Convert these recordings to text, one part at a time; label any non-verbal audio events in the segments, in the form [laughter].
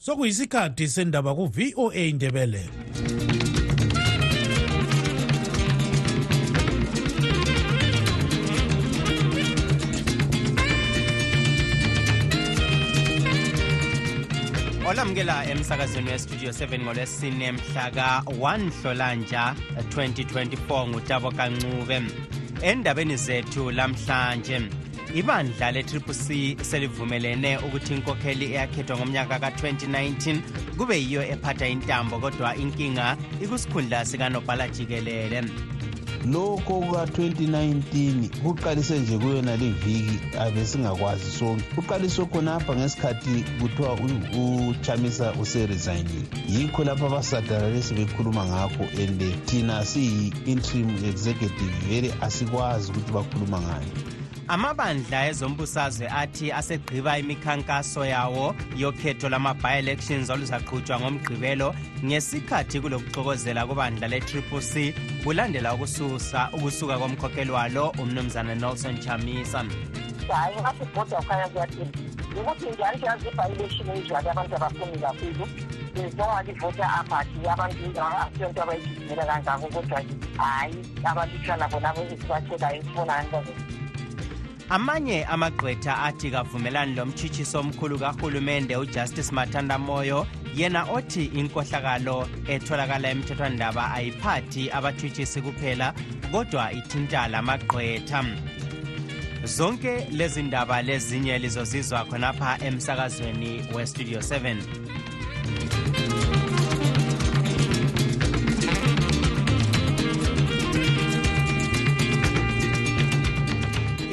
sokuyisikhathi sendaba ku-voa indebele olamukela emsakazweni westudio 7 ngolwesine mhla ka-1 hlolanja 2024 ngutabo kancube endabeni zethu lamhlanje ibandla le-triple c selivumelene ukuthi inkokheli eyakhethwa ngomnyaka ka-2019 kube yiyo ephatha intambo kodwa inkinga ikusikhundla sikanobhala jikelele. Lokho kuka-2019 kuqalise nje kuyona le viki abesingakwazi sonke. Kuqaliswe khonapha ngesikhathi kuthiwa uchamisa useresignile yikho lapho abasadaralesi bekhuluma ngakho and thina siyi-interim executive vele asikwazi ukuthi bakhuluma ngayo amabandla ezombusazwe athi asegqiba imikhankaso yawo yokhetho lama-bi-elections oluzaqhutshwa ngomgqibelo ngesikhathi kulokuxokozela kubandla le-triple c kulandela ukususa ukusuka komkhokheli walo umnumzana nelson chamisa. Hayi ngathi ibhoda kukhanya kuyathini? Ukuthi njani siyazi-bi-election enjani abantu abaphumi kakhulu. Zonke ivota aphathi abantu asiyonto abayigijimela kangako kodwa hhayi abalutshana bona esibathekayo sibonani bazo amanye amagqwetha athi kavumelani lomtshitshiso omkhulu kahulumende ujustice mathanda moyo yena othi inkohlakalo etholakala emthethwandaba ayiphathi abathutshisi kuphela kodwa ithinta lamagqwetha zonke lezi ndaba lezinye lizozizwa khonapha emsakazweni westudio 7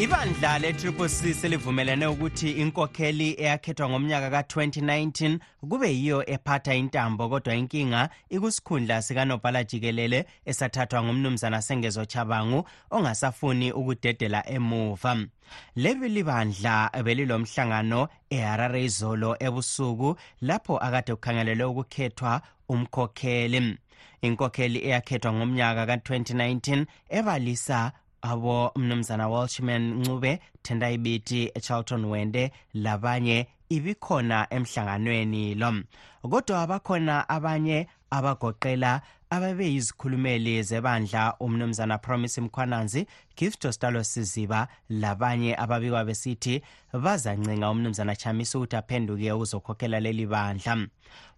ibandla le-triple c selivumelene ukuthi inkokheli eyakhethwa ngomnyaka ka-2019 kube yiyo ephatha intambo kodwa inkinga ikusikhundla sikanobhala jikelele esathathwa ngumnumzana sengezo chabangu ongasafuni ukudedela emuva. Leli libandla belilomhlangano eharare izolo ebusuku lapho akade kukhangelelwe ukukhethwa umkhokheli. Inkokheli eyakhethwa ngomnyaka ka-2019 ebalisa abo mnumzana walshman ncube tendai biti charlton wende labanye ibikhona emhlanganweni lo. Kodwa bakhona abanye abagoqela ababeyizikhulumeli zebandla umnumzana promise mkhwananzi gift ostalo siziba labanye ababikwa besithi bazancenga umnumzana chamisa ukuthi aphenduke ukuzokhokhela leli bandla.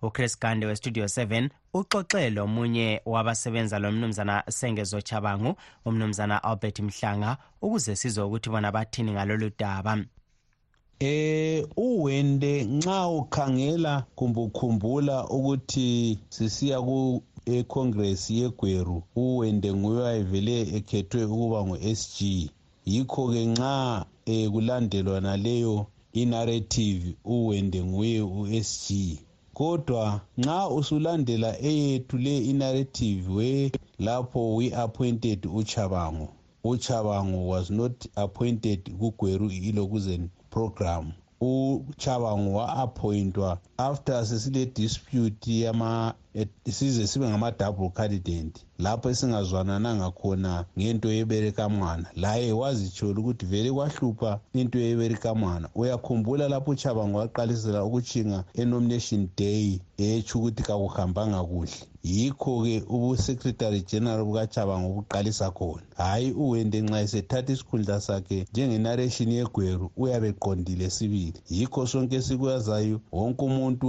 Uchris gande westudio 7 uxoxe lomunye wabasebenza lo mnumzana sengezo chabangu umnumzana albert mhlanga ukuze sizwe ukuthi bona bathini ngalolu daba. Eh uwende nxa ukhangela kumbe ukhumbula ukuthi sisiya ku econgress yegweru uwende nguye wayevele ekhethwe ukuba ngu-sg yikho-ke nxa um kulandelwa naleyo inarrative uwende nguye u-sg kodwa nxa usulandela eyethu le inarrative we lapho we-appointed uchabango. Uchabango was not appointed kugweru ilokuzen. Program uchabango wa-appointwa after sesile dispute yama size sibe ngama-double candidate. Lapho esingazwanananga khona ngento yeberikamwana laye wazitshola ukuthi vele kwahlupha into yeberikamwana uyakhumbula lapho uchabango waqalisela ukutshinga enomination day etsho ukuthi kakuhambanga kuhle. Yikho-ke ubusecretary general bukachabango buqalisa khona. Hhayi uwende nxa esethatha isikhundla sakhe njengenarration yegweru uyabe eqondile sibili. Yikho sonke esikwazayo wonke umuntu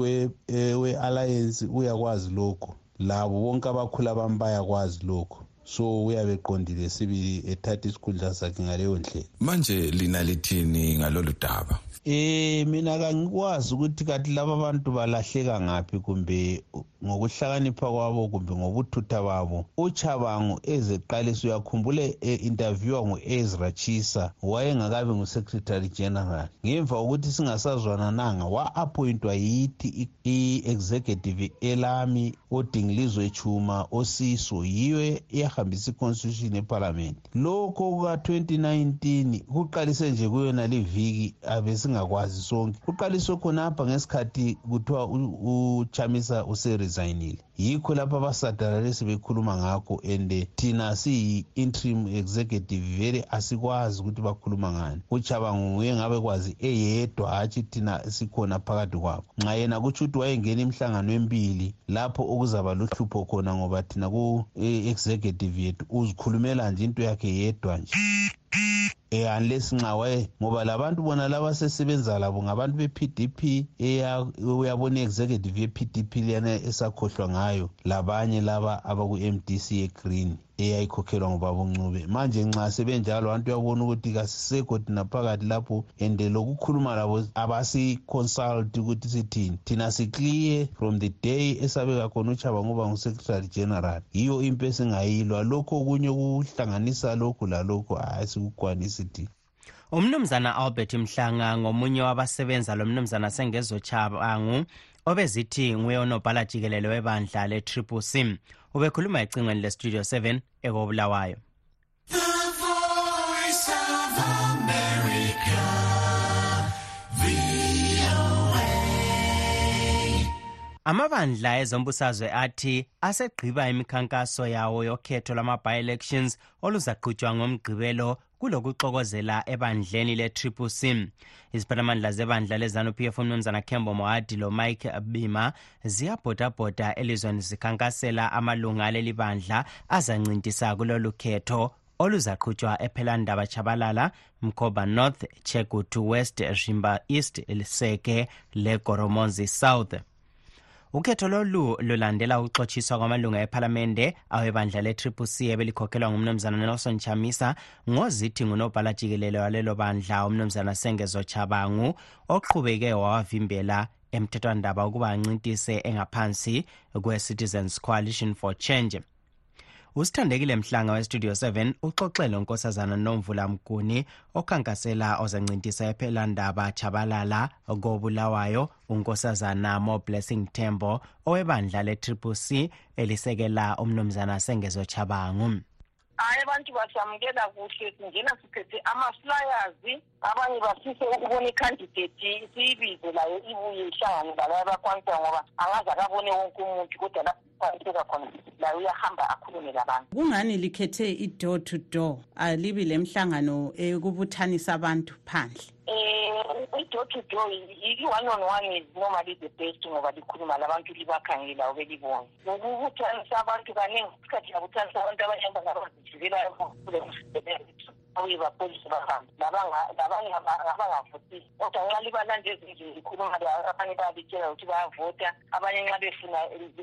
we-alliance uyakwazi lokho labo bonke abakhula bami bayakwazi lokho so uyabe eqondile sibili ethatha isikhundla sakhe ngaleyo ndlela. Manje lina lithini ngalolu daba? Eh mina kangikwazi ukuthi kathi laba bantu balahleka ngaphi kumbe ngokuhlakanipha kwabo kumbe ngobuthutha babo. Uchabango ezeqalisa uyakhumbula e-interviewa ngu-ezra chisa wayengakabi ngu-secretary general. Ngemva kokuthi singasazwanananga wa-appointwa yithi i-executive elami odingilizwe chuma osiso yiyo eyahambisa i-constitution ephalamende lokho kuka-2019 kuqalise nje kuyona liviki abesi besingakwazi sonke. Uqaliswe khonapha ngesikhathi kuthiwa uchamisa useresignile yikho lapho abasadaralesi bekhuluma ngakho and thina siyi-interim executive vele asikwazi ukuthi bakhuluma ngani. Uchabango nguye ngabe kwazi eyedwa hatshi thina sikhona phakathi kwabo. Nxa yena kutsho ukuthi wayengena imihlangano emibili lapho okuzaba luhlupho khona ngoba thina ku-executive yethu uzikhulumela nje into yakhe yedwa nje. Eh unless nxa waye ngoba labantu bona laba sesebenza labo ngabantu be-pdp uyabona i-executive ye-pdp leyana esakhohlwa ngayo labanye laba abaku-mdc ye-green eyayikhokhelwa ngubaba uncube manje nxa sebenjalo abantu uyabona ukuthi kasisekho thina phakathi lapho and lokukhuluma labo abasi-consult ukuthi sithini. Thina siclear from the day esabeka khona uchaba ngoba ngu-secretary general. Yiyo impi esingayilwa. Lokhu okunye ukuhlanganisa lokhu lalokhu hayi sikukwanisi thina umnumzana albert mhlanga ngomunye wabasebenza lo mnumzana sengezochabangu obezithi nguye unobhala jikelele webandla le-triple c. Ubekhuluma ecingweni lestudio 7 ekobulawayo. Amabandla ezombusazwe athi asegqiba imikhankaso yawo yokhetho lwama-bi-elections oluzaqhutshwa ngomgqibelo kulokuxokozela ebandleni le-triple c. Iziphathamandla zebandla lezanup f umnumzana kembo moadi lomike bima ziyabhodabhoda elizweni zikhankasela amalunga aleli bandla azancintisa kulolu khetho oluzaqhutshwa ephelandaba chabalala mkhoba north chegutu west rimba east liseke legoromonzi south. Ukhetho lolu lulandela ukuxotshiswa kwamalunga ephalamende awebandla le-triple c ebelikhokhelwa ngumnumzana nelson chamisa ngozithi ngunobhala jikelele walelo bandla umnumzana sengezo chabangu oqhubeke wawavimbela emthethwandaba ukuba ancintise engaphansi kwe-citizens coalition for change. Usithandekile mhlanga westudio 7 uxoxele unkosazana nomvula mguni okhankasela ozancintisa ephelandaba chabalala kobulawayo unkosazana mo blessing tembo owebandla le-triple c elisekela umnumzana sengezo chabangu hayi abantu basamukela kuhle. Singena siphethe ama-flyers. Abanye bafise ukubona ikhandidate siyibize layo ibuye ihlangane lalayo abakwanisa ngoba angaze akabone wonke umuntu kodwa lapho kwaniseka khona layo uyahamba akhulume labantu kungani likhethe i-door to door? Alibi le mhlangano ekubuthanisa abantu phandle i-door to door i-one on one is normally the best ngoba likhuluma labantu libakhangela ubelibone. Ukubuthanisa abantu kaningi isikhathi yabuthanisa abantu abanye abangabazijikelayo kule msebenzi abuye bapolisi bahambe. Labanye abangavotisi kodwa nxa libalande ezindlini likhuluma abanye bayalitshela ukuthi bayavota abanye nxa befuna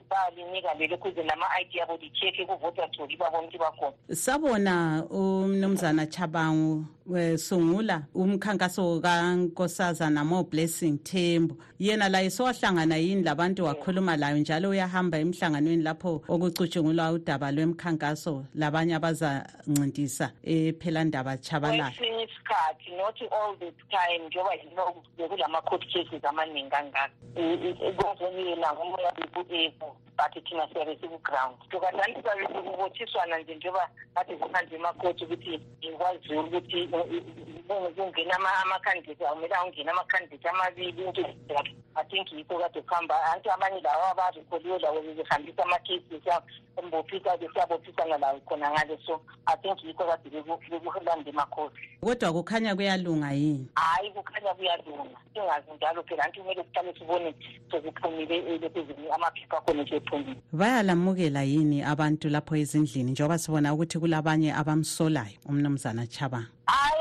bayalinika lelo ukuze nama-id yabo li-check-e kuvota tholi babone ukuthi bakhona. Sabona umnumzana chabangu wesungula umkhankaso kankosazana mo blessing thembo yena laye sowahlangana yini? Labantu wakhuluma layo njalo uyahamba emhlanganweni lapho okucutshungulwa udaba lwemkhankaso labanye abazancintisa ephelandaba chabalala kwesinye isikhathi not all the time njengoba bekulama-court cases amaningi kangaka. Konzekuyena ngomoya beku-eku but thina siyave sikuground tokasandisa votiswana nje njengoba kade kuhanje makoti ukuthi kwazulu ukuthi kungena amakhandidate akumele awungena amakhandidate amabili into yakhe think yikho kade kuhamba anti abanye lawo abarekhodiwe lawo bebehambisa amakhesi bophisa besiyabophisana lawo khona ngale. So i think yikho kade bekulanda makhosi kodwa kukhanya kuyalunga yini? Hhayi kukhanya kuyalunga. Singazi njalo phela. Anti kumele sihlale sibone sekuphumile amaphepha akhona sephumile bayalamukela yini abantu lapho ezindlini? Njengoba sibona ukuthi kulabanye abamsolayo umnumzana chabanga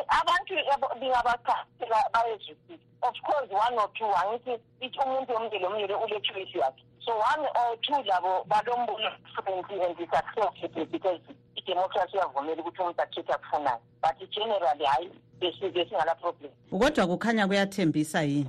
abantu lingabachaphela bayezwisisa of course one or two angithi ithi umuntu omndeni omnyele ule-choice yakhe so one or two labo balombono different and success because idemocracy iyavumela ukuthi umuntu akhethe akufunayo. But generally hhayi besingala problem. Kodwa kukhanya kuyathembisa yini?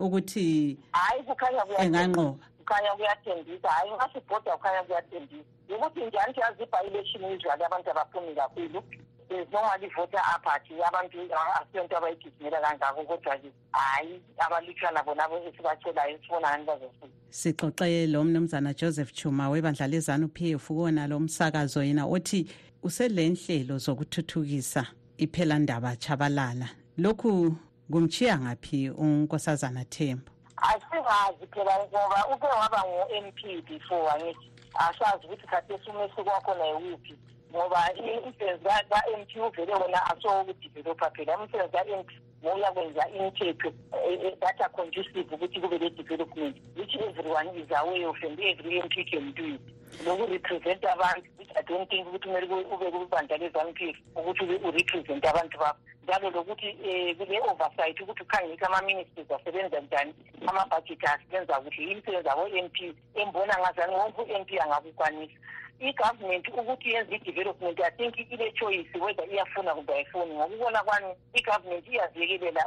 Ukuthi hayi kukhanya enganqoba. Kukhanya kuyathembisa. Hhayi ngasibhoda kukhanya kuyathembisa. Ukuthi njani siyazi ibha-election usually abantu abaphumi kakhulu normally voter apathy abantu asiyonto abayigijimela kangako kodwa-ke hhayi abalutshwana bona esibacelayo sibona ngani bazofika? Sixoxe lo mnumzana joseph chuma webandla lezanu p f kuwona lo msakazo yena othi usele nhlelo zokuthuthukisa iphelandaba chabalala lokhu kumchiya ngaphi unkosazana thembo asingazi phela ngoba uke waba ngu-m p before angithi asazi ukuthi khathesi umehluko wakhona yiwuphi ngoba umsebenzi ka-m p uvele wona asowokudevelopha phela. Umsebenzi ka-m p ngoya kwenza imithetho that are conducive ukuthi kube le-development which everyone is aware of and every m p can do it. Nokurepresent abantu which i don't think ukuthi kumele ube kubandla le-zanu p f ukuthi urepresent abantu bakho. Njalo lokuthi um kule-oversight ukuthi ukhangise ama-ministers asebenza njani amabhajethi asebenza kuhle imisebenzi abo-m p embona ngazani wonke u-m p angakukwanisa i-government ukuthi yenze i-development i think ile-choice whether iyafuna kumbe ayifuni. Ngokubona kwami i-government iyaziyekelela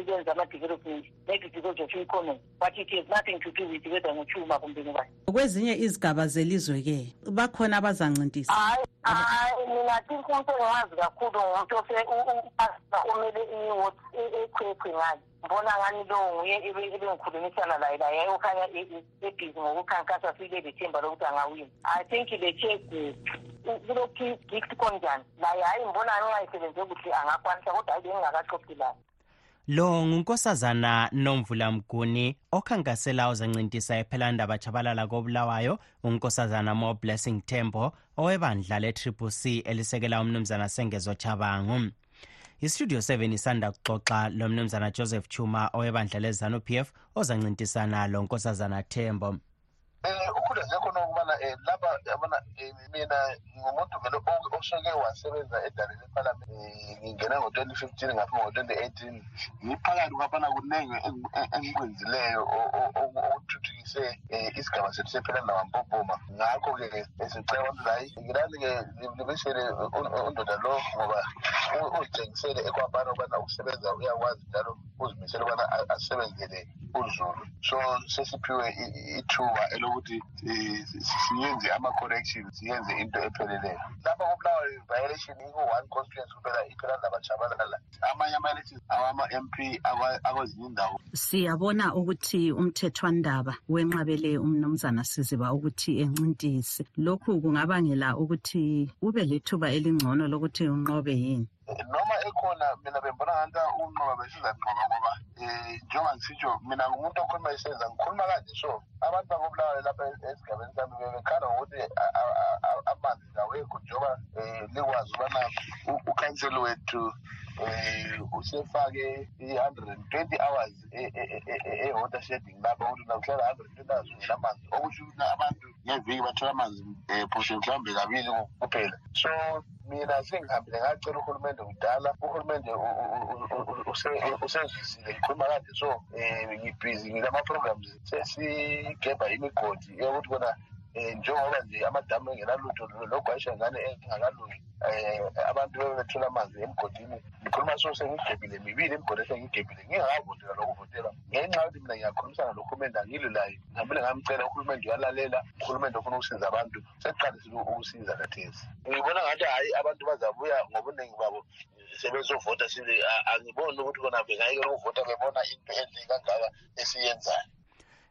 ukwenza ama-development maybe because of economy but it has nothing to do with whether nguchuma kumbe ngubani. Kwezinye izigaba zelizwe-ke bakhona abazancintisa hayi hayi mina think umuntu engiwazi kakhulu ngumuntu omele iwot ekhwekhwe ngayo ngibona ngani lo nguye ebengikhulumisana laye laye yayokhanya ebhizi ngokukhankasa sile lethemba lokuthi angawini i think le cheque kulokhu gift konjani naye hhayi ngibona ngani ungayisebenze kuhle angakwanisa kodwa hayi bengingakaxoxi layo lo ngunkosazana nomvula mguni okhankasela uzancintisa ephelandaba chabalala kobulawayo unkosazana mo blessing tembo owebandla le-triple c elisekela umnumzana sengezo chabangu istudio 7 isanda kuxoxa lo mnumzana joseph chuma owebandla lezanu p f ozancintisana lo nkosazana tembo um ukhuleze khona ukubana um laba yabona mina ngumuntu vele osuke wasebenza edaleni ephalamende. Ngingene ngo-twenty fifteen ngaphi ngo-twenty eighteen. Ngiphakathi kwabana kuningi engikwenzileyo okuthuthukise um isigaba sethu sephelanda wampopoma ngakho-ke sicela abantu layi ngilani-ke libisele undoda lo ngoba uzitshengisele ekwabana ukubana ukusebenza uyakwazi njalo uzimisele ukubana asebenzele uzulu. So sesiphiwe ithuba elokuthi siyenze ama-correction siyenze into epheleleyo. Lapha kubulawayo violation iku-one constituency kuphela iphelanda bajabalala amanye ama-elections awama-m p akwezinye indawo. Siyabona ukuthi umthethwandaba wenqabele umnumzana siziba ukuthi encintise lokhu kungabangela ukuthi lethuba elingcono lokuthi unqobe yini noma ekhona mina bembona nganta unqoba besizanqoba ngoba um njengoba ngisitsho mina ngumuntu okhuluma isenza ngikhuluma kanje. So abantu bakobulawayo lapha esigabeni sami bebekhala ngokuthi amanzi awekho njengoba um likwazi ubana ukhanseli wethu um usefake i-hundred and twenty hours e-water shedding lapha ukuthi nakuhlala hundred and twenty hours ungelamanzi okusho ukuthi abantu ngeviki bathola amanzi um phoshe mhlawumbe kabili kuphela. So mina sengihambile ngacela uhulumende kudala. Uhulumende usezwisile ngikhuluma kade so um ngibhizi ngilama-programs sesigebha imigodi yokuthi kona um njengoba nje amadamu engenalutho logwayisha ngane engakalungi um abantu bebe bethola amanzi emgodini ngikhuluma so sengigebhile mibili imigodi sengigebile ngingakavotela lokuvotela ngenxa yokuthi mina ngiyakhulumisana lohulumende angilo laye ngihambile ngamcela uhulumende uyalalela uhulumende ofuna ukusiza abantu. Sekuqalisile ukusiza kathesi. Ngibona ngathi hhayi abantu bazabuya ngobuningi babo. Sebezovota sile angiboni ukuthi kona bengayekela ukuvota bebona into enhle kangaka esiyenzayo.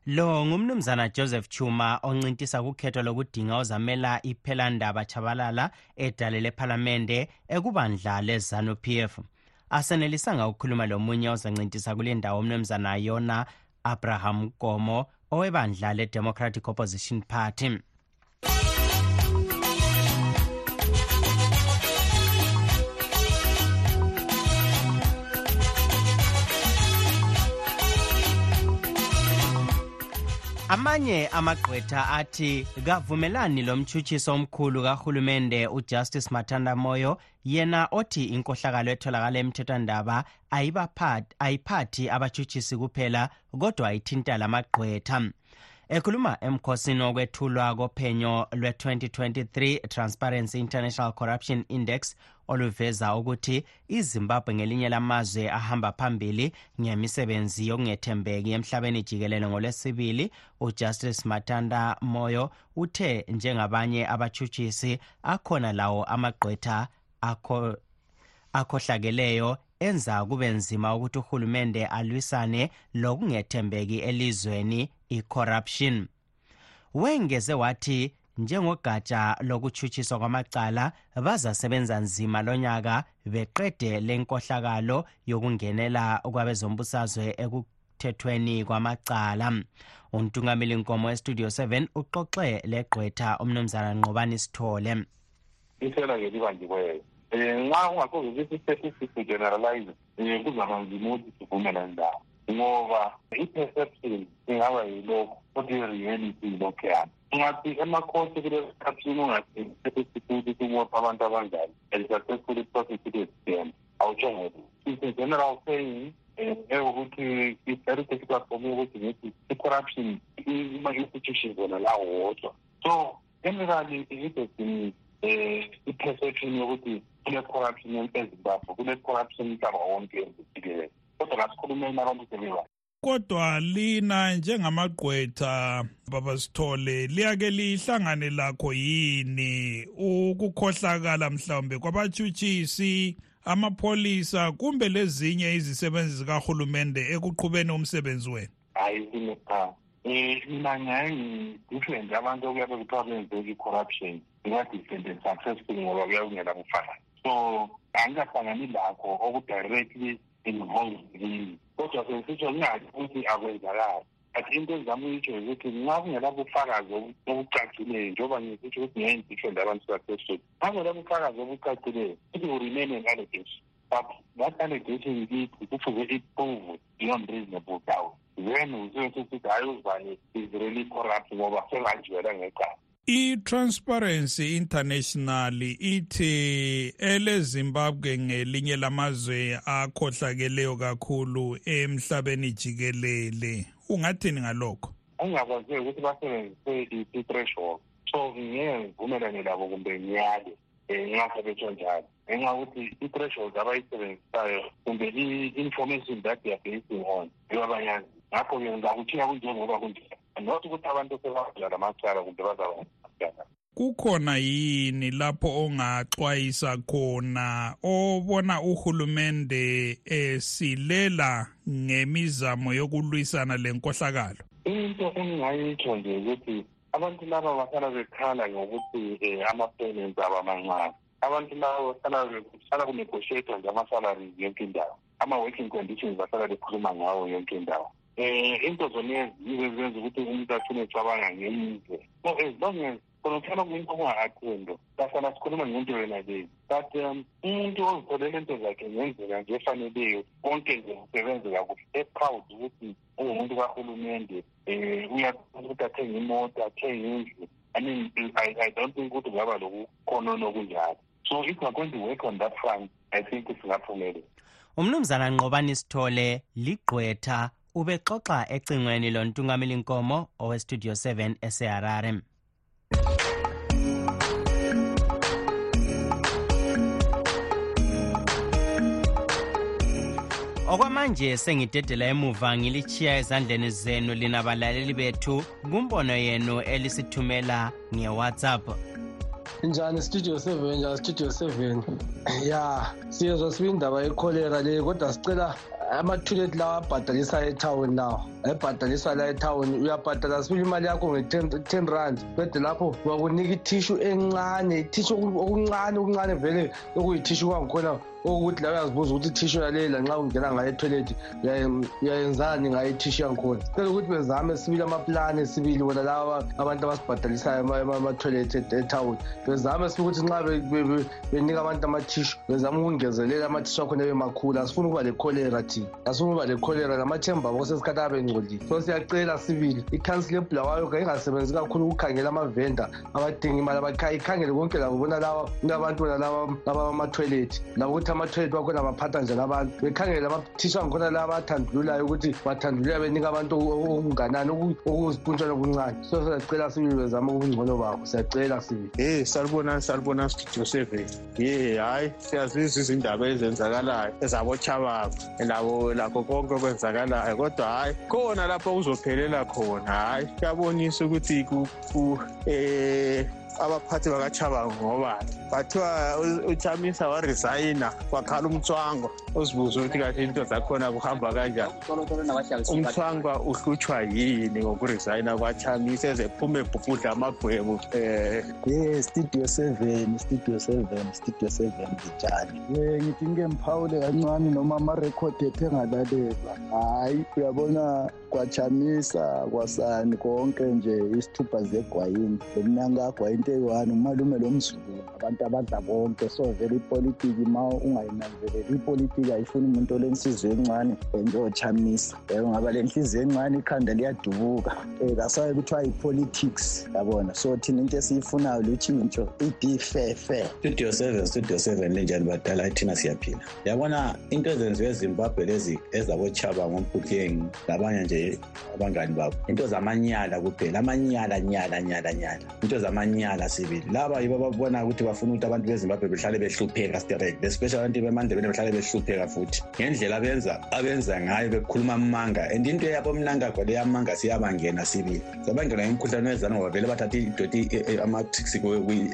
Lo ngumnumzana joseph chuma oncintisa kukhetho lokudinga ozamela iphelandaba chabalala edale lephalamende ekubandla lezanu p f asenelisanga ukukhuluma lomunye ozancintisa kule ndawo umnumzana yona abraham gomo owebandla le-democratic opposition party. Amanye amagqwetha athi kavumelani lo mtshutshiso omkhulu kahulumende ujustice mathanda moyo yena othi inkohlakalo etholakala emthethwandaba ayiphathi abatshutshisi kuphela kodwa ayithinta lamagqwetha ekhuluma emkhosini wokwethulwa kophenyo lwe-2023 transparency international corruption index oluveza ukuthi izimbabwe ngelinye lamazwe ahamba phambili ngemisebenzi yokungethembeki emhlabeni jikelele ngolwesibili ujustice matanda moyo uthe njengabanye abatshutshisi akhona lawo amagqwetha akho akhohlakeleyo enza kube nzima ukuthi uhulumende alwisane lokungethembeki elizweni i-corruption. Wengeze wathi njengogatsha lokutshutshiswa kwamacala bazasebenza nzima lonyaka beqede lenkohlakalo yokungenela kwabezombusazwe ekuthethweni kwamacala. Untungameli nkomo estudio 7 uxoxe legqwetha umnumzana nqobani sithole. Isela-ke libanjiweyo um Eh, nxa kungakho zokwesistatistics generalize eh, kuzakwenza imuthi sivumelani lawo ngoba i-perception ingaba yilokhu kodwa i-reality ilokhuyana ungathi emakhosi kule-perception ungathi statistics ukuthi abantu abanjani and successfully process it awutshongo it's a general saying eh, eyokuthi i-very technical yokuthi ngithi i-corruption ima-institution zona lawo wodwa. So generally it has been um i-perception yokuthi kule-corruption ezimbabwe kule-corruption umhlaba wonke ezijikelele kodwa kasikhulumeni abantu sebeba kodwa lina njengamagqwetha baba sithole liyake lihlangane lakho yini? Ukukhohlakala mhlawumbe kwabatshutshisi amapholisa kumbe lezinye izisebenzi zikahulumende ekuqhubeni umsebenzi wenu? Hayi cha um mina ngiyaye ngidifrent abantu okuyabe kuthiwa benze i-corruption inga-different and successful ngoba kuyabe kungela bufakazi so angikahlangani lakho okudirectly involved kini kodwa sesitsho ngingathi ukuthi akwenzakali. But into engizama uyitsho ukuthi nxa kungela bufakazi obucacileyo njengoba ngisitsho ukuthi ngiyayindifrent abantu successful nxa kungela bufakazi obucacileyo it will remain an allegation but that allegation kithi kufuze iprove beyond reasonable doubt. Then usesesithi hayi uzibani is really corrupt ngoba sengajiwela ngecala. I-transparency international ithi elezimbabwe ngelinye lamazwe akhohlakeleyo kakhulu emhlabeni jikelele. Ungathini ngalokho? Engingakwazeki ukuthi basebenzise i-threshold so ngeke ngivumelane labo kumbe ngiyale um nxa sebetsho njalo. Ngenxa yokuthi i-threshold abayisebenzisayo kumbe i-information that they are basing on yobabanyazi ngakho-ke ngizakuthiya kunjengoba kunjalo. Not ukuthi abantu sebavula lamacala kumbe bazaba kukhona yini lapho ongaxwayisa khona obona uhulumende esilela ngemizamo yokulwisana lenkohlakalo? Into engingayitsho nje ukuthi abantu laba bahlala bekhala ngokuthi um ama-payments abo amancane. Abantu laba bahlala kuhlala kunegotiatwa nje ama-salaries yonke indawo. Ama-working conditions bahlala bekhuluma ngawo yonke indawo. Um into zonezi yizo ezenza ukuthi umuntu afune ecabanga ngeyize so as long as khona kuhlala kuyinto okunga-athendo sahlala sikhuluma ngento yona leyo but um umuntu ozitholela into zakhe ngenzeka nje efaneleyo konke nje kusebenze kakuhle e-proud ukuthi ungumuntu kahulumende um uyakwazi ukuthi athenge imoto athenge indlu. I mean I, i don't think ukuthi kungaba lokukhonona okunjalo. So if we're going to work on that front i think singaphumelela umnumzana nqobani sithole ligqwetha ubexoxa ecingweni lontungameli nkomo owestudio 7 eseharare. Okwamanje sengidedela emuva ngilichiya ezandleni zenu lina balaleli bethu kumbono yenu elisithumela ngewhatsapp. Njani studio seven? Njani studio seven? Ya siyezwa sibe indaba yekholera le kodwa sicela amathulethi lawa abhadalisa ethawuni lawo ayibhadaliswa la ethawuni uyabhadala sibili imali yakho nge-ten rand? Bede lapho bakunika ithishu encane ithishu okuncane okuncane vele okuyithishu kwangikhona okuthi la uyazibuza ukuthi ithishu yalela nxa ungena ngayo ethoyilethi uyayenzani ngayo ithishu yangikhona cela ukuthi bezame sibili amaplani sibili wona laba abantu abasibhadalisayo amathoyilethi ethawuni bezame sibi ukuthi nxa benika abantu amathishu bezame ukungezelela amathishu akhona bemakhulu asifuni ukuba lekholera thina asifuni ukuba lekholera lamathemba abo sesikhathi abe ngcolile so siyacela sibili ikhansila ebulawayo kayingasebenzi kakhulu ukukhangela amavenda abadinga imali ikhangele konke labo bona laba abantu bona laba amathoyilethi labo ukuthi amathoyilethi bakhona baphatha njani abantu. Bekhangele amathishu angikhona la abathandululayo ukuthi bathandulula benika abantu okunganani okuzipuntshwana okuncane. So siyacela sibili bezama ubungcono babo siyacela sibili hey salibonani salibonani studio seven ye hhayi siyazizwa izindaba ezenzakalayo ezabochababa labo lakho konke okwenzakalayo. Kodwa hhayi khona lapho kuzophelela khona hhayi kuyabonisa ukuthi um abaphathi bakachabango ngobani bathiwa uchamisa waresayina wakhala umthwango uzibuze ukuthi kathi into zakhona kuhamba kanjani? Umthwangwa uhlutshwa yini ngokuresayina kwachamisa ezephume ebhubhudla amagwebu um ye studio seven studio seven studio seven njani? Ye ngithi ngike mphawule kancane noma amarekhodi ethe ngalalelwa. Hhayi uyabona kwachamisa kwasani konke nje isithupha zegwayini lo mnyaka kagwayini into eyi-one umalume lo mzulu abantu abadla konke. So vele ipolitiki ma ungayinanzeleli ipolitiki ayifuni umuntu olenhliziyo encane njengochamisa um ngaba le nhliziyo encane ikhanda liyadubuka. Um kasaye kuthiwa yi-politics yabona? So thina into esiyifunayo lutshintsho idifefe. Studio seven studio seven linjani badala? Thina siyaphila. Yabona into ezenziwe ezimbabwe lezi ezabochaba ngomphutheng labanye nje abangani babo. Into zamanyala kuphela amanyala nyala nyala nyala. Into zamanyala sibili. Laba yibo ababona ukuthi bafuna ukuthi abantu bezimbabwe behlale behlupheka straight especially abantu bemandebele behlale behlupheka futhi. Ngendlela abenza abenza ngayo bekhuluma amanga and into yabo mnangagwa leyamanga siyabangena sibili. Sabangena imikhuhlane wezanu ngoba vele bathatha idoti amatrix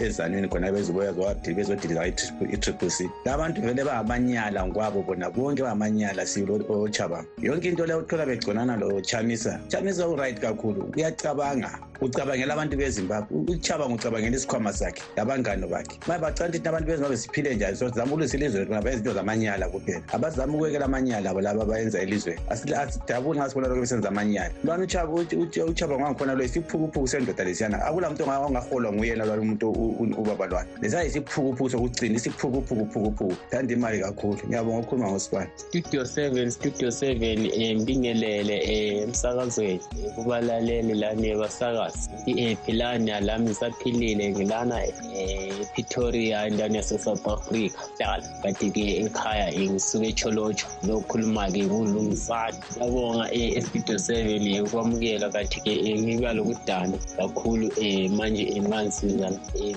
ezanweni khona bezoboya bezodiliza i-triple c. La bantu vele bangamanyala ngokwabo bona bonke bangamanyala sibili ochaba yonke into leyo uthola begconana lo chamisa chamisa uright kakhulu uyacabanga ucabangela abantu bezimbabwe uchaba ngucabangela isikhwama sakhe labangani bakhe. Ma bacala ukuthi abantu bezimbabwe siphile njani? So zama ukulwisa ilizwe lethu ngaba izinto zamanyala kuphela. Abazama ukwekela amanyala abo laba abayenza elizweni asidabuli nxa sibona lokho besenza amanyala. Lwana uchaba ngwangikhona lo isiphukuphuku sendoda lesiyana akula muntu ongaholwa nguyena lwalo umuntu ubaba lwana lesiya isiphukuphuku sokugcina isiphukuphukuphukuphuku thanda imali kakhulu. Ngiyabonga ukukhuluma ngosibani studio seven studio seven um mbingelele um emsakazweni. Kubalaleli lani basakazi i-philani lami ngisaphilile ngilana epretoria endaweni yase-south africa. Dala kanti-ke ekhaya ngisuke echolotsho lokhuluma-ke kulungisana yabonga estudio seven ukwamukela kanti-ke ngiba lokudana kakhulu um manje mansiza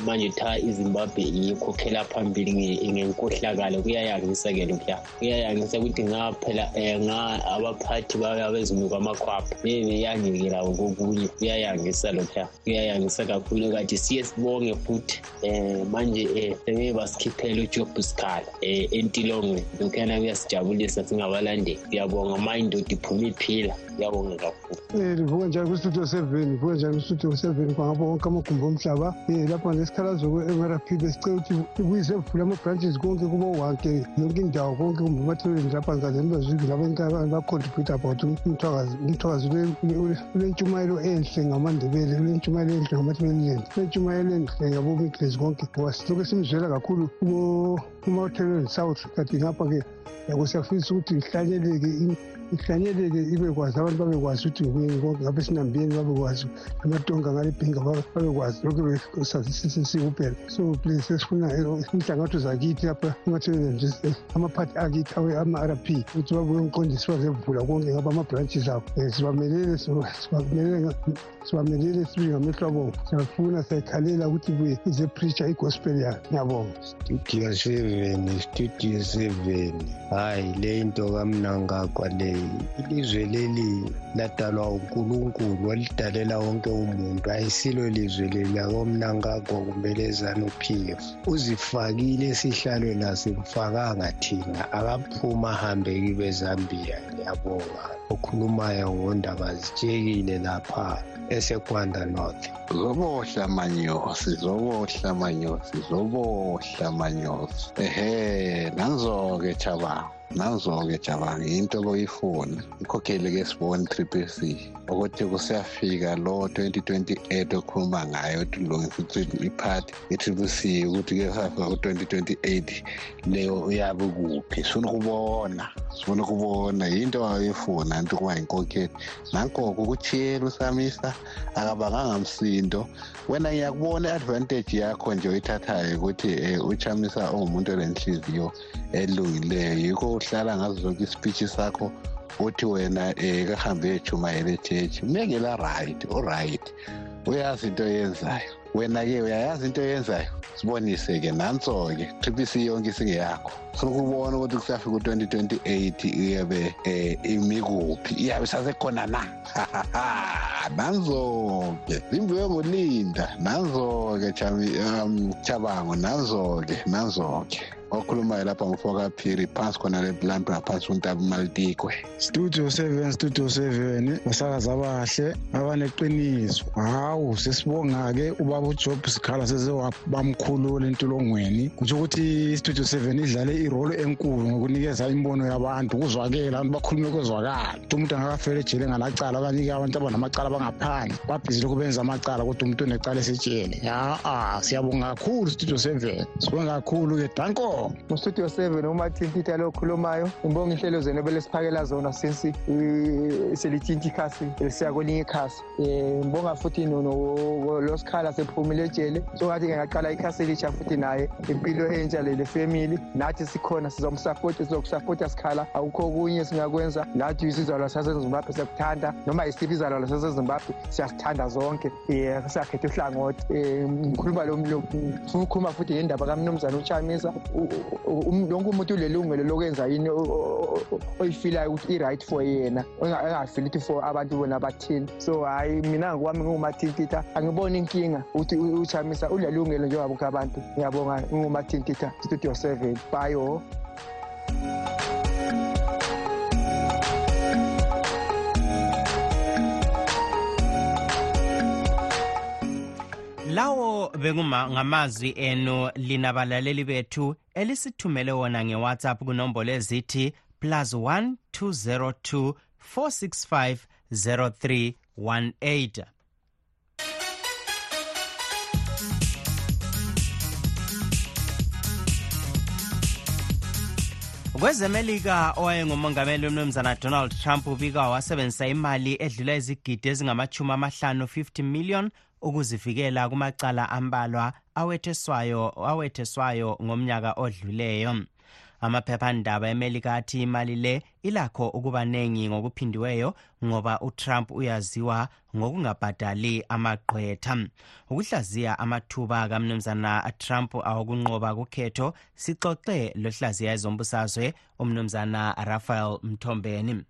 manje tha izimbabwe ikhokhela phambili ngenkohlakalo. Kuyayangisa-ke lokhuya. Kuyayangisa ukuthi ngaphela um abaphathi babezimuka amakhwapha. Bebeyangekela kokunye. Kuyayangisa lokhuya kuyayangisa kakhulu kanti siye sibonge futhi um manje um sebeye basikhiphela ujob sikhala um entilongweni lokhuyana kuyasijabulisa singabalandeli ngiyabonga ma indoda iphuma iphila ngiyabonga kakhulu um livuka njani kwistudio seven livuka njani kwistudio seven kwangapha wonke amagumbi omhlaba um lapha ngesikhalazo kwe-mrp besicela ukuthi ibuyise vule ama-branches konke kubo wonke yonke indawo konke kumbe emathelweni lapha ngazeni bazwile labantu bacontribute about umthwakazi ulentshumayelo enhle vele intshumayelo enhle ngamathi benineni intshumayelo enhle yabo mikhizi konke simzwela kakhulu south kati ngapha-ke yabo siyafisa ukuthi ihlanyeleke ihlanyeleke ibe kwazi abantu babekwazi ukuthi ngikuyini konke ngabe sinambiyeni babekwazi amatonga ngalibhinga babekwazi lokhu sikuphela so please sesifuna inhlangatho zakithi lapha emathebeleni amaphathi akithi ama-r p ukuthi babuye umqondisi bazevula konke ngaba ama-branches abo sibamelele sibamelele sibamelele sibe ngamehlo abongo siyafuna siyayikhalela ukuthi buye izepreacher igospel yayo ngiyabonga studio seven studio seven hayi le into kamnangagwa leyi ilizwe leli ladalwa unkulunkulu walidalela wonke umuntu. Ayisilo lizwe leli lakomnangagwa kumbe lezanuphiyo uzifakile esihlalweni asimfakanga thina. Akaphuma ahambe kibe zambia ngiyabonga. Okhulumayo ngondaba zitshekile lapha esekwanda north. Zobohla manyosi zobohla manyosi zobohla manyosi. Ehe nanzo-ke chabanga nanzo-ke jabanga into boyifuna ikhokheli-ke sibone triple c ukuthi kusiyafika lo 2028 okhuluma ngayo ukuthi ulungisa iphathi i-triple c ukuthi-ke safika ku-2028 leyo uyabe kuphi sifuna ukubona sifuna ukubona yinto ayifuna nto kuba yinkokheli. Nankoko ukuchiyela usamisa akabanganga msindo. Wena ngiyakubona i-advantage yakho nje oyithathayo ukuthi um uchamisa ongumuntu olenhliziyo elungileyo. Yikho uhlala ngazo zonke ispeech sakho uthi wena um kahambe ejumayela echechi mekela right oright uyazi into oyenzayo. Wena-ke uyayazi into eyenzayo sibonise-ke nanso-ke triple c yonke isingeyakho. Funa ukubona ukuthi kusafika u-twenty twenty eight iyabe um imi kuphi iyabe sasekhona na? [laughs] Nanzo-ke imvuyo ngolinda nanzo-ke um chabango nanzo-ke nanzo-ke okhulumayo lapha ngufoka phiri phansi khona lampa ngaphansi kuntaba malitikwe studio seven studio seven basakazi abahle abaneqiniso hawu sesibonga-ke ubaba ujob sikhala seze bamkhulula entolongweni kutsho ukuthi istudio seven idlale irole enkulu ngokunikeza imbono yabantu ukuzwakela abantu bakhulume kwezwakala ukuthi umuntu angakafela ejele ngalacala abanye-ke abantu abanamacala abangaphandle. Babhizi lokhu benza amacala kodwa umuntu unecala esetshele ya siyabonga kakhulu studio seven. Sibonga kakhulu-ke danko mustudio seven umathintitha lo okhulumayo ngibonga inhlelo zenu ebelesiphakela zona since selitshintsha ikhasi lisiya kwelinye ikhasi. Um ngibonga futhi losikhala sephumile ejele. So ngathi-ke ngaqala ikhasi elisha futhi naye impilo entsha lele family. Nathi sikhona sizomsapota sizokusapota sikhala. Akukho okunye esingakwenza nathi isizalwa sasezimbabwe siyakuthanda noma yisiphi izalwa sasezimbabwe siyasithanda zonke. Um siyakhetha uhlangothi. Um ngikhuluma funa ukukhuluma futhi ngendaba kamnumzane uchamisa. Lonke umuntu ulelungelo lokwenza yini oyifilayo ukuthi i-right for yena engafili ukuthi for abantu bona bathini. So hhayi mina ngokwami ngingumathintitha angiboni inkinga ukuthi uchamisa ulelungelo njengabonke abantu. Ngiyabonga ngingumathintitha studio seven. Bayo lawo bekungamazwi enu lina balaleli bethu elisithumele wona ngewhatsapp kunombolo ezithi plus 1 202 465 0318 kwezemelika owayengumongameli umnumzana donald trump ubika wasebenzisa imali edlula izigidi ezingamachumi amahlanu 50 million ukuzivikela kumacala ambalwa awetheswayo awetheswayo ngomnyaka odluleyo. Amaphephandaba emelika athi imali le ilakho ukuba nengi ngokuphindiweyo ngoba utrump uyaziwa ngokungabhadali amagqwetha. Ukuhlaziya amathuba kamnumzana trump awokunqoba kukhetho sixoxe lohlaziya ezombusazwe umnumzana rafael mthombeni.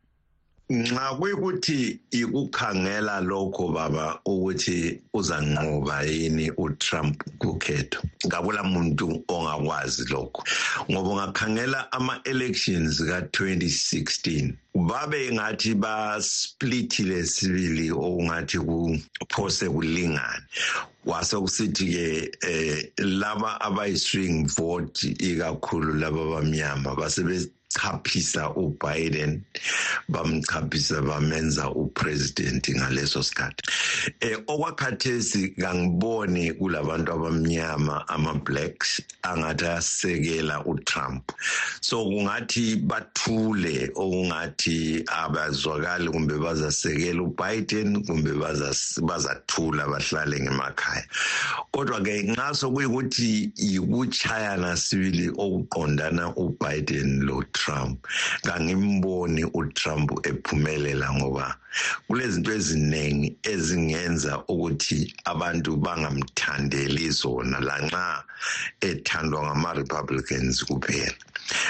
Nxa kuyikuthi ikukhangela lokho baba ukuthi uzanqoba yini uTrump kukhetho. Ngakula muntu ongakwazi lokho. Ngoba ungakhangela ama-elections ka-2016 babe ngathi basplithile sibili okungathi kuphose kulingane. Kwase kusithi-ke eh laba abayi-swing vote ikakhulu laba bamnyama basebe chaphisa uBiden bamchaphisa bamenza upresident ngaleso sikhathi. Eh okwakhathesi kangiboni kulabantu abamnyama ama blacks angathi asekela uTrump. So kungathi bathule okungathi abazwakali kumbe bazasekela uBiden kumbe bazathula bahlale ngemakhaya. Kodwa ke nxa sokuyikuthi yikuchayana sibili okuqondana uBiden lo Trump. Kangimboni uTrump ephumelela ngoba kulezinto eziningi ezingenza ukuthi abantu bangamthandeli zona lanxa ethandwa ngama Republicans kuphela.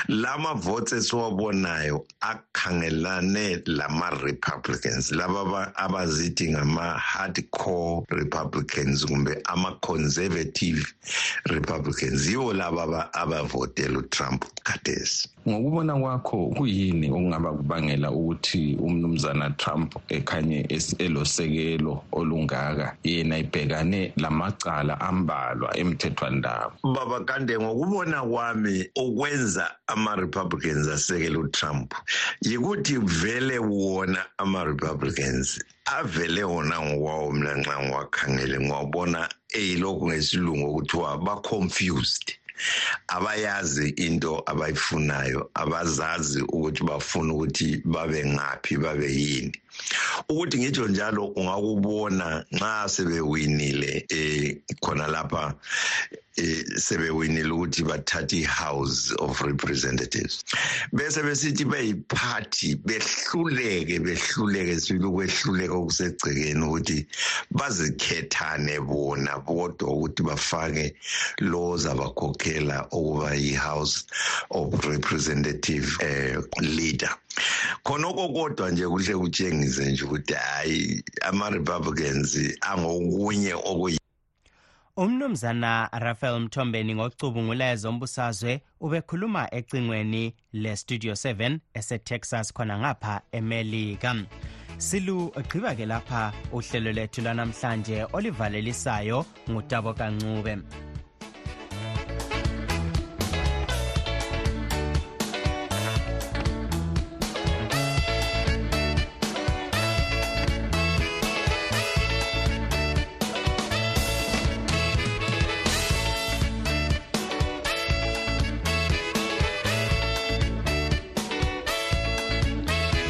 Lama votes esiwabonayo akhangelane lama Republicans laba abazithi ngama hardcore Republicans kumbe ama conservative Republicans yiwo laba abavotela uTrump khathesi. Ngokubona kwakho kuyini okungaba kubangela ukuthi umnumzana Trump ekhanye elosekelo olungaka? Yena ibhekane lamacala ambalwa emthethwandaba. Baba kande ngokubona kwami okwenza ama-republicans asekele utrump yikuthi vele wona ama-republicans avele wona ngokwawo mina nxa ngiwakhangele ngiwabona eyilokhu ngesilungu okuthiwa ba-confused. Abayazi into abayifunayo abazazi ukuthi bafuna ukuthi babe ngaphi babe yini. Ukuthi ngitsho njalo ungakubona nxa sebewinile um khona lapha eh sebewinile ukuthi bathathe i-house of representatives. Bese besithi beyiphathi behluleke behluleke sibili ukwehluleka okusegcekeni ukuthi bazikhethane bona bodwa ukuthi bafake lo zabakhokhela ukuba yi-house of representative eh leader. Khonoko kodwa nje kuhle kutshengise nje ukuthi hayi ama-republicans angokunye okuyi. Umnumzana rafael mthombeni ngocubungula ezombusazwe ubekhuluma ecingweni le-studio 7 esetexas khona ngapha emelika. Silu gqiba ke lapha uhlelo lethu lwanamhlanje olivalelisayo ngutabo kancube.